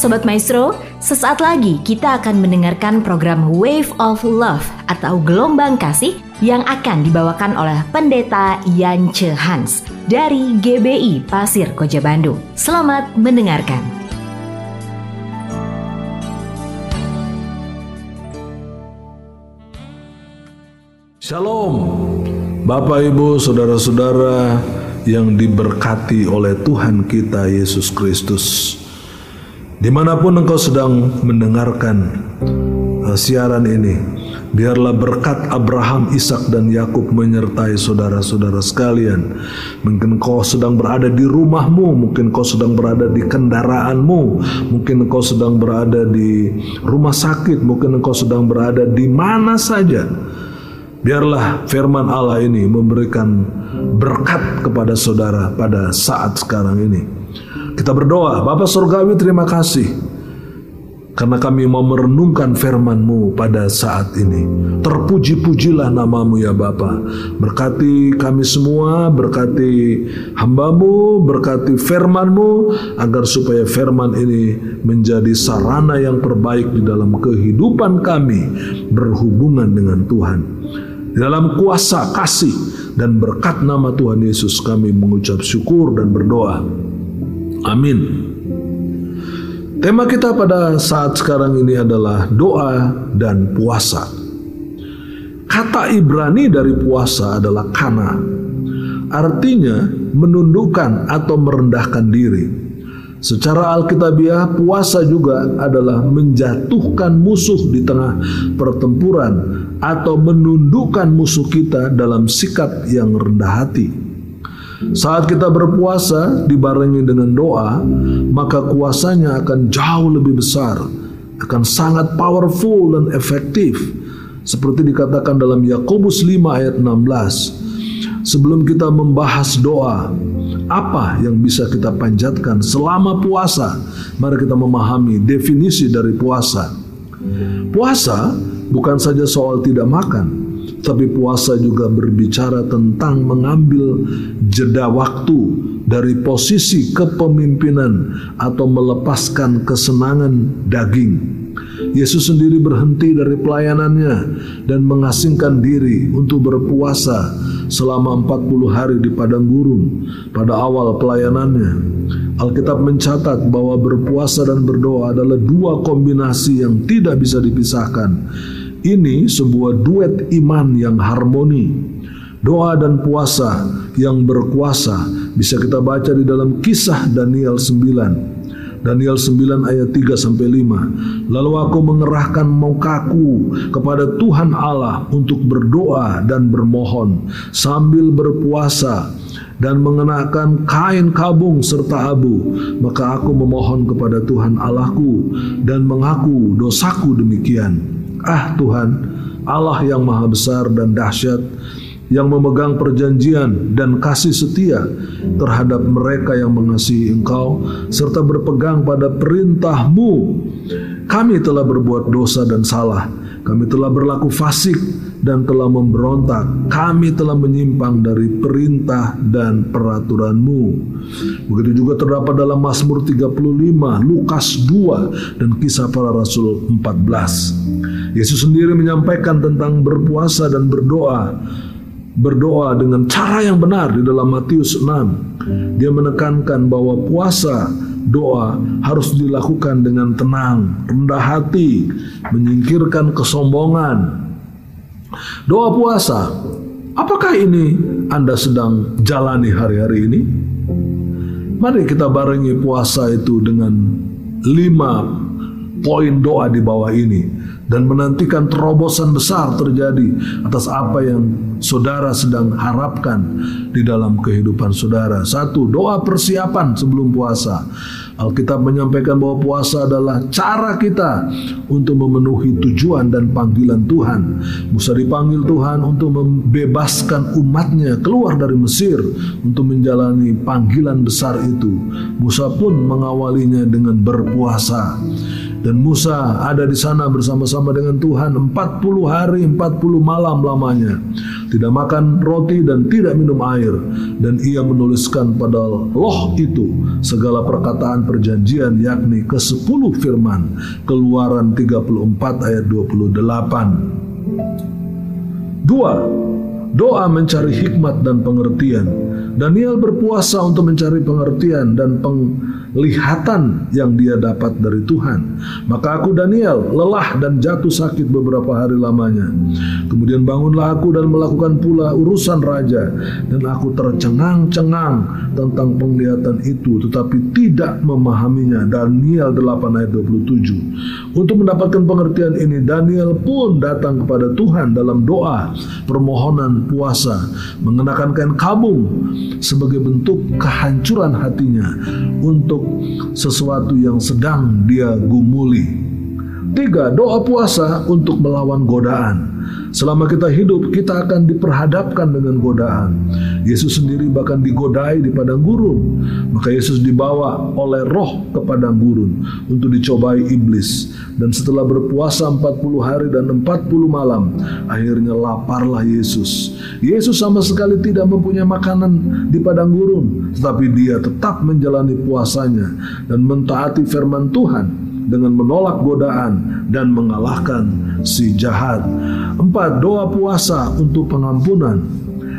Sobat Maestro, sesaat lagi kita akan mendengarkan program Wave of Love atau Gelombang Kasih yang akan dibawakan oleh Pendeta Yance Hans dari GBI Pasir Koja Bandung. Selamat mendengarkan. Shalom, Bapak Ibu, saudara-saudara yang diberkati oleh Tuhan kita Yesus Kristus. Di mana pun engkau sedang mendengarkan uh, siaran ini, biarlah berkat Abraham, Ishak dan Yakub menyertai saudara-saudara sekalian. Mungkin kau sedang berada di rumahmu, mungkin kau sedang berada di kendaraanmu, mungkin kau sedang berada di rumah sakit, mungkin engkau sedang berada di mana saja. Biarlah firman Allah ini memberikan berkat kepada saudara pada saat sekarang ini. Kita berdoa, Bapak Surgawi terima kasih karena kami mau merenungkan firman-Mu pada saat ini. Terpuji-pujilah namamu ya Bapa. Berkati kami semua, berkati hambamu, berkati firman-Mu, agar supaya firman ini menjadi sarana yang terbaik di dalam kehidupan kami berhubungan dengan Tuhan. Di dalam kuasa kasih dan berkat nama Tuhan Yesus kami mengucap syukur dan berdoa. Amin. Tema kita pada saat sekarang ini adalah doa dan puasa. Kata Ibrani dari puasa adalah kana. Artinya menundukkan atau merendahkan diri. Secara alkitabiah puasa juga adalah menjatuhkan musuh di tengah pertempuran atau menundukkan musuh kita dalam sikap yang rendah hati. Saat kita berpuasa dibarengi dengan doa, maka kuasanya akan jauh lebih besar, akan sangat powerful dan efektif. Seperti dikatakan dalam Yakobus 5 ayat 16. Sebelum kita membahas doa, apa yang bisa kita panjatkan selama puasa? Mari kita memahami definisi dari puasa. Puasa bukan saja soal tidak makan, tapi puasa juga berbicara tentang mengambil jeda waktu dari posisi kepemimpinan atau melepaskan kesenangan daging. Yesus sendiri berhenti dari pelayanannya dan mengasingkan diri untuk berpuasa selama 40 hari di padang gurun pada awal pelayanannya. Alkitab mencatat bahwa berpuasa dan berdoa adalah dua kombinasi yang tidak bisa dipisahkan ini sebuah duet iman yang harmoni. Doa dan puasa yang berkuasa bisa kita baca di dalam kisah Daniel 9. Daniel 9 ayat 3 sampai 5. Lalu aku mengerahkan mukaku kepada Tuhan Allah untuk berdoa dan bermohon sambil berpuasa dan mengenakan kain kabung serta abu, maka aku memohon kepada Tuhan Allahku dan mengaku dosaku demikian. Ah Tuhan, Allah yang maha besar dan dahsyat, yang memegang perjanjian dan kasih setia terhadap mereka yang mengasihi Engkau, serta berpegang pada perintahmu. Kami telah berbuat dosa dan salah, kami telah berlaku fasik dan telah memberontak. Kami telah menyimpang dari perintah dan peraturanmu. Begitu juga terdapat dalam Mazmur 35, Lukas 2, dan kisah para rasul 14. Yesus sendiri menyampaikan tentang berpuasa dan berdoa berdoa dengan cara yang benar di dalam Matius 6. Dia menekankan bahwa puasa doa harus dilakukan dengan tenang, rendah hati, menyingkirkan kesombongan, Doa puasa, apakah ini Anda sedang jalani hari-hari ini? Mari kita barengi puasa itu dengan lima poin doa di bawah ini dan menantikan terobosan besar terjadi atas apa yang saudara sedang harapkan di dalam kehidupan saudara. Satu, doa persiapan sebelum puasa. Alkitab menyampaikan bahwa puasa adalah cara kita untuk memenuhi tujuan dan panggilan Tuhan. Musa dipanggil Tuhan untuk membebaskan umatnya keluar dari Mesir untuk menjalani panggilan besar itu. Musa pun mengawalinya dengan berpuasa. Dan Musa ada di sana bersama-sama dengan Tuhan 40 hari 40 malam lamanya. tidak makan roti dan tidak minum air. Dan ia menuliskan pada loh itu segala perkataan perjanjian yakni ke sepuluh firman. Keluaran 34 ayat 28. Dua, doa mencari hikmat dan pengertian. Daniel berpuasa untuk mencari pengertian dan penglihatan yang dia dapat dari Tuhan. Maka aku Daniel lelah dan jatuh sakit beberapa hari lamanya. Kemudian bangunlah aku dan melakukan pula urusan raja dan aku tercengang-cengang tentang penglihatan itu tetapi tidak memahaminya. Daniel 8 ayat 27. Untuk mendapatkan pengertian ini Daniel pun datang kepada Tuhan dalam doa, permohonan, puasa, mengenakan kain kabung sebagai bentuk kehancuran hatinya untuk sesuatu yang sedang dia gumuli. Tiga, doa puasa untuk melawan godaan. Selama kita hidup, kita akan diperhadapkan dengan godaan. Yesus sendiri bahkan digodai di padang gurun. Maka Yesus dibawa oleh roh ke padang gurun untuk dicobai iblis. Dan setelah berpuasa 40 hari dan 40 malam, akhirnya laparlah Yesus. Yesus sama sekali tidak mempunyai makanan di padang gurun, tetapi dia tetap menjalani puasanya dan mentaati firman Tuhan dengan menolak godaan dan mengalahkan si jahat. Empat, doa puasa untuk pengampunan.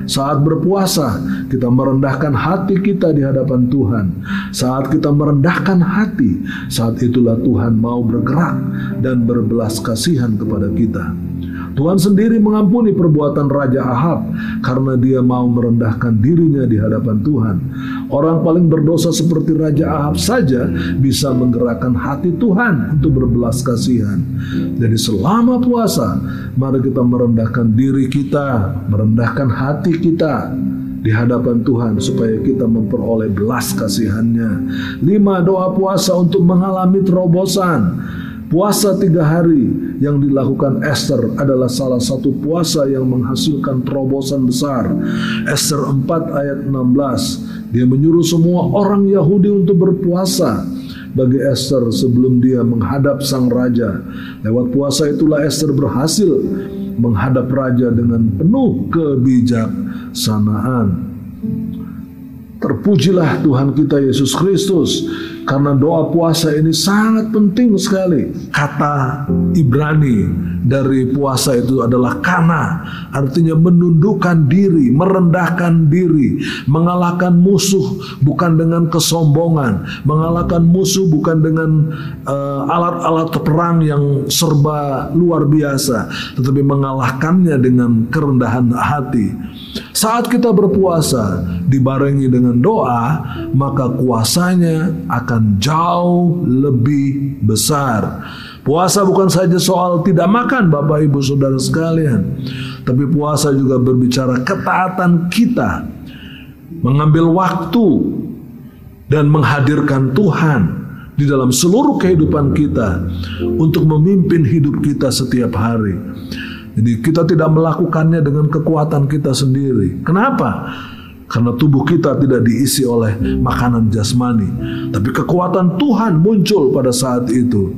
Saat berpuasa, kita merendahkan hati kita di hadapan Tuhan. Saat kita merendahkan hati, saat itulah Tuhan mau bergerak dan berbelas kasihan kepada kita. Tuhan sendiri mengampuni perbuatan Raja Ahab karena dia mau merendahkan dirinya di hadapan Tuhan. Orang paling berdosa seperti Raja Ahab saja bisa menggerakkan hati Tuhan untuk berbelas kasihan. Jadi selama puasa, mari kita merendahkan diri kita, merendahkan hati kita di hadapan Tuhan supaya kita memperoleh belas kasihannya. Lima doa puasa untuk mengalami terobosan. Puasa tiga hari yang dilakukan Esther adalah salah satu puasa yang menghasilkan terobosan besar. Esther 4 ayat 16, dia menyuruh semua orang Yahudi untuk berpuasa bagi Esther sebelum dia menghadap sang raja. Lewat puasa itulah Esther berhasil menghadap raja dengan penuh kebijaksanaan. Terpujilah Tuhan kita Yesus Kristus karena doa puasa ini sangat penting sekali. Kata Ibrani dari puasa itu adalah kana, artinya menundukkan diri, merendahkan diri, mengalahkan musuh bukan dengan kesombongan, mengalahkan musuh bukan dengan uh, alat-alat perang yang serba luar biasa, tetapi mengalahkannya dengan kerendahan hati. Saat kita berpuasa dibarengi dengan doa, maka kuasanya akan jauh lebih besar. Puasa bukan saja soal tidak makan Bapak Ibu Saudara sekalian, tapi puasa juga berbicara ketaatan kita mengambil waktu dan menghadirkan Tuhan di dalam seluruh kehidupan kita untuk memimpin hidup kita setiap hari. Jadi kita tidak melakukannya dengan kekuatan kita sendiri. Kenapa? Karena tubuh kita tidak diisi oleh makanan jasmani, tapi kekuatan Tuhan muncul pada saat itu.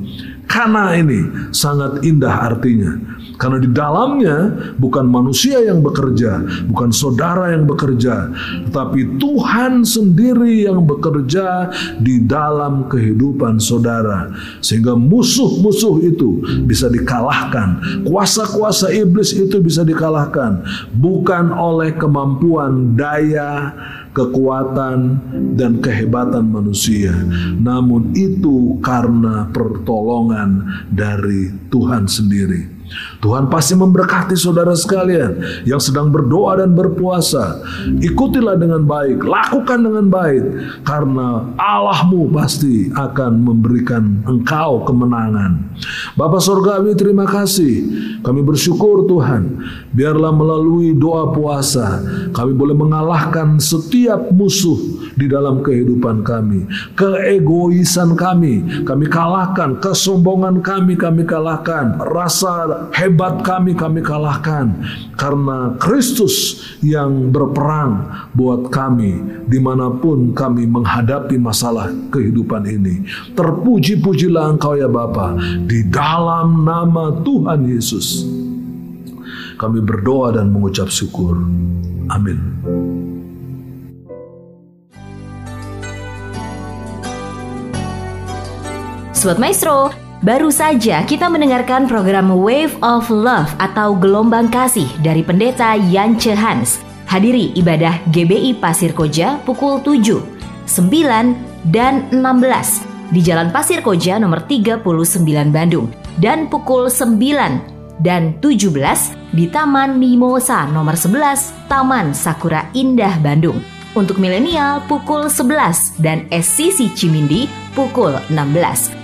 Karena ini sangat indah artinya. Karena di dalamnya bukan manusia yang bekerja, bukan saudara yang bekerja, tetapi Tuhan sendiri yang bekerja di dalam kehidupan saudara. Sehingga musuh-musuh itu bisa dikalahkan, kuasa-kuasa iblis itu bisa dikalahkan, bukan oleh kemampuan daya kekuatan dan kehebatan manusia, namun itu karena pertolongan dari Tuhan sendiri. Tuhan pasti memberkati saudara sekalian yang sedang berdoa dan berpuasa. Ikutilah dengan baik, lakukan dengan baik, karena Allahmu pasti akan memberikan engkau kemenangan. Bapak Surgawi terima kasih. Kami bersyukur Tuhan, biarlah melalui doa puasa kami boleh mengalahkan setiap musuh di dalam kehidupan kami. Keegoisan kami, kami kalahkan. Kesombongan kami, kami kalahkan. Rasa hebat kami kami kalahkan karena Kristus yang berperang buat kami di mana pun kami menghadapi masalah kehidupan ini. Terpuji-pujilah Engkau ya Bapa di dalam nama Tuhan Yesus. Kami berdoa dan mengucap syukur. Amin. Sobat Maestro, baru saja kita mendengarkan program Wave of Love atau Gelombang Kasih dari Pendeta Yance Hans. Hadiri ibadah GBI Pasir Koja pukul 7, 9, dan 16 di Jalan Pasir Koja nomor 39 Bandung dan pukul 9 dan 17 di Taman Mimosa nomor 11 Taman Sakura Indah Bandung. Untuk milenial pukul 11 dan SCC Cimindi pukul 16.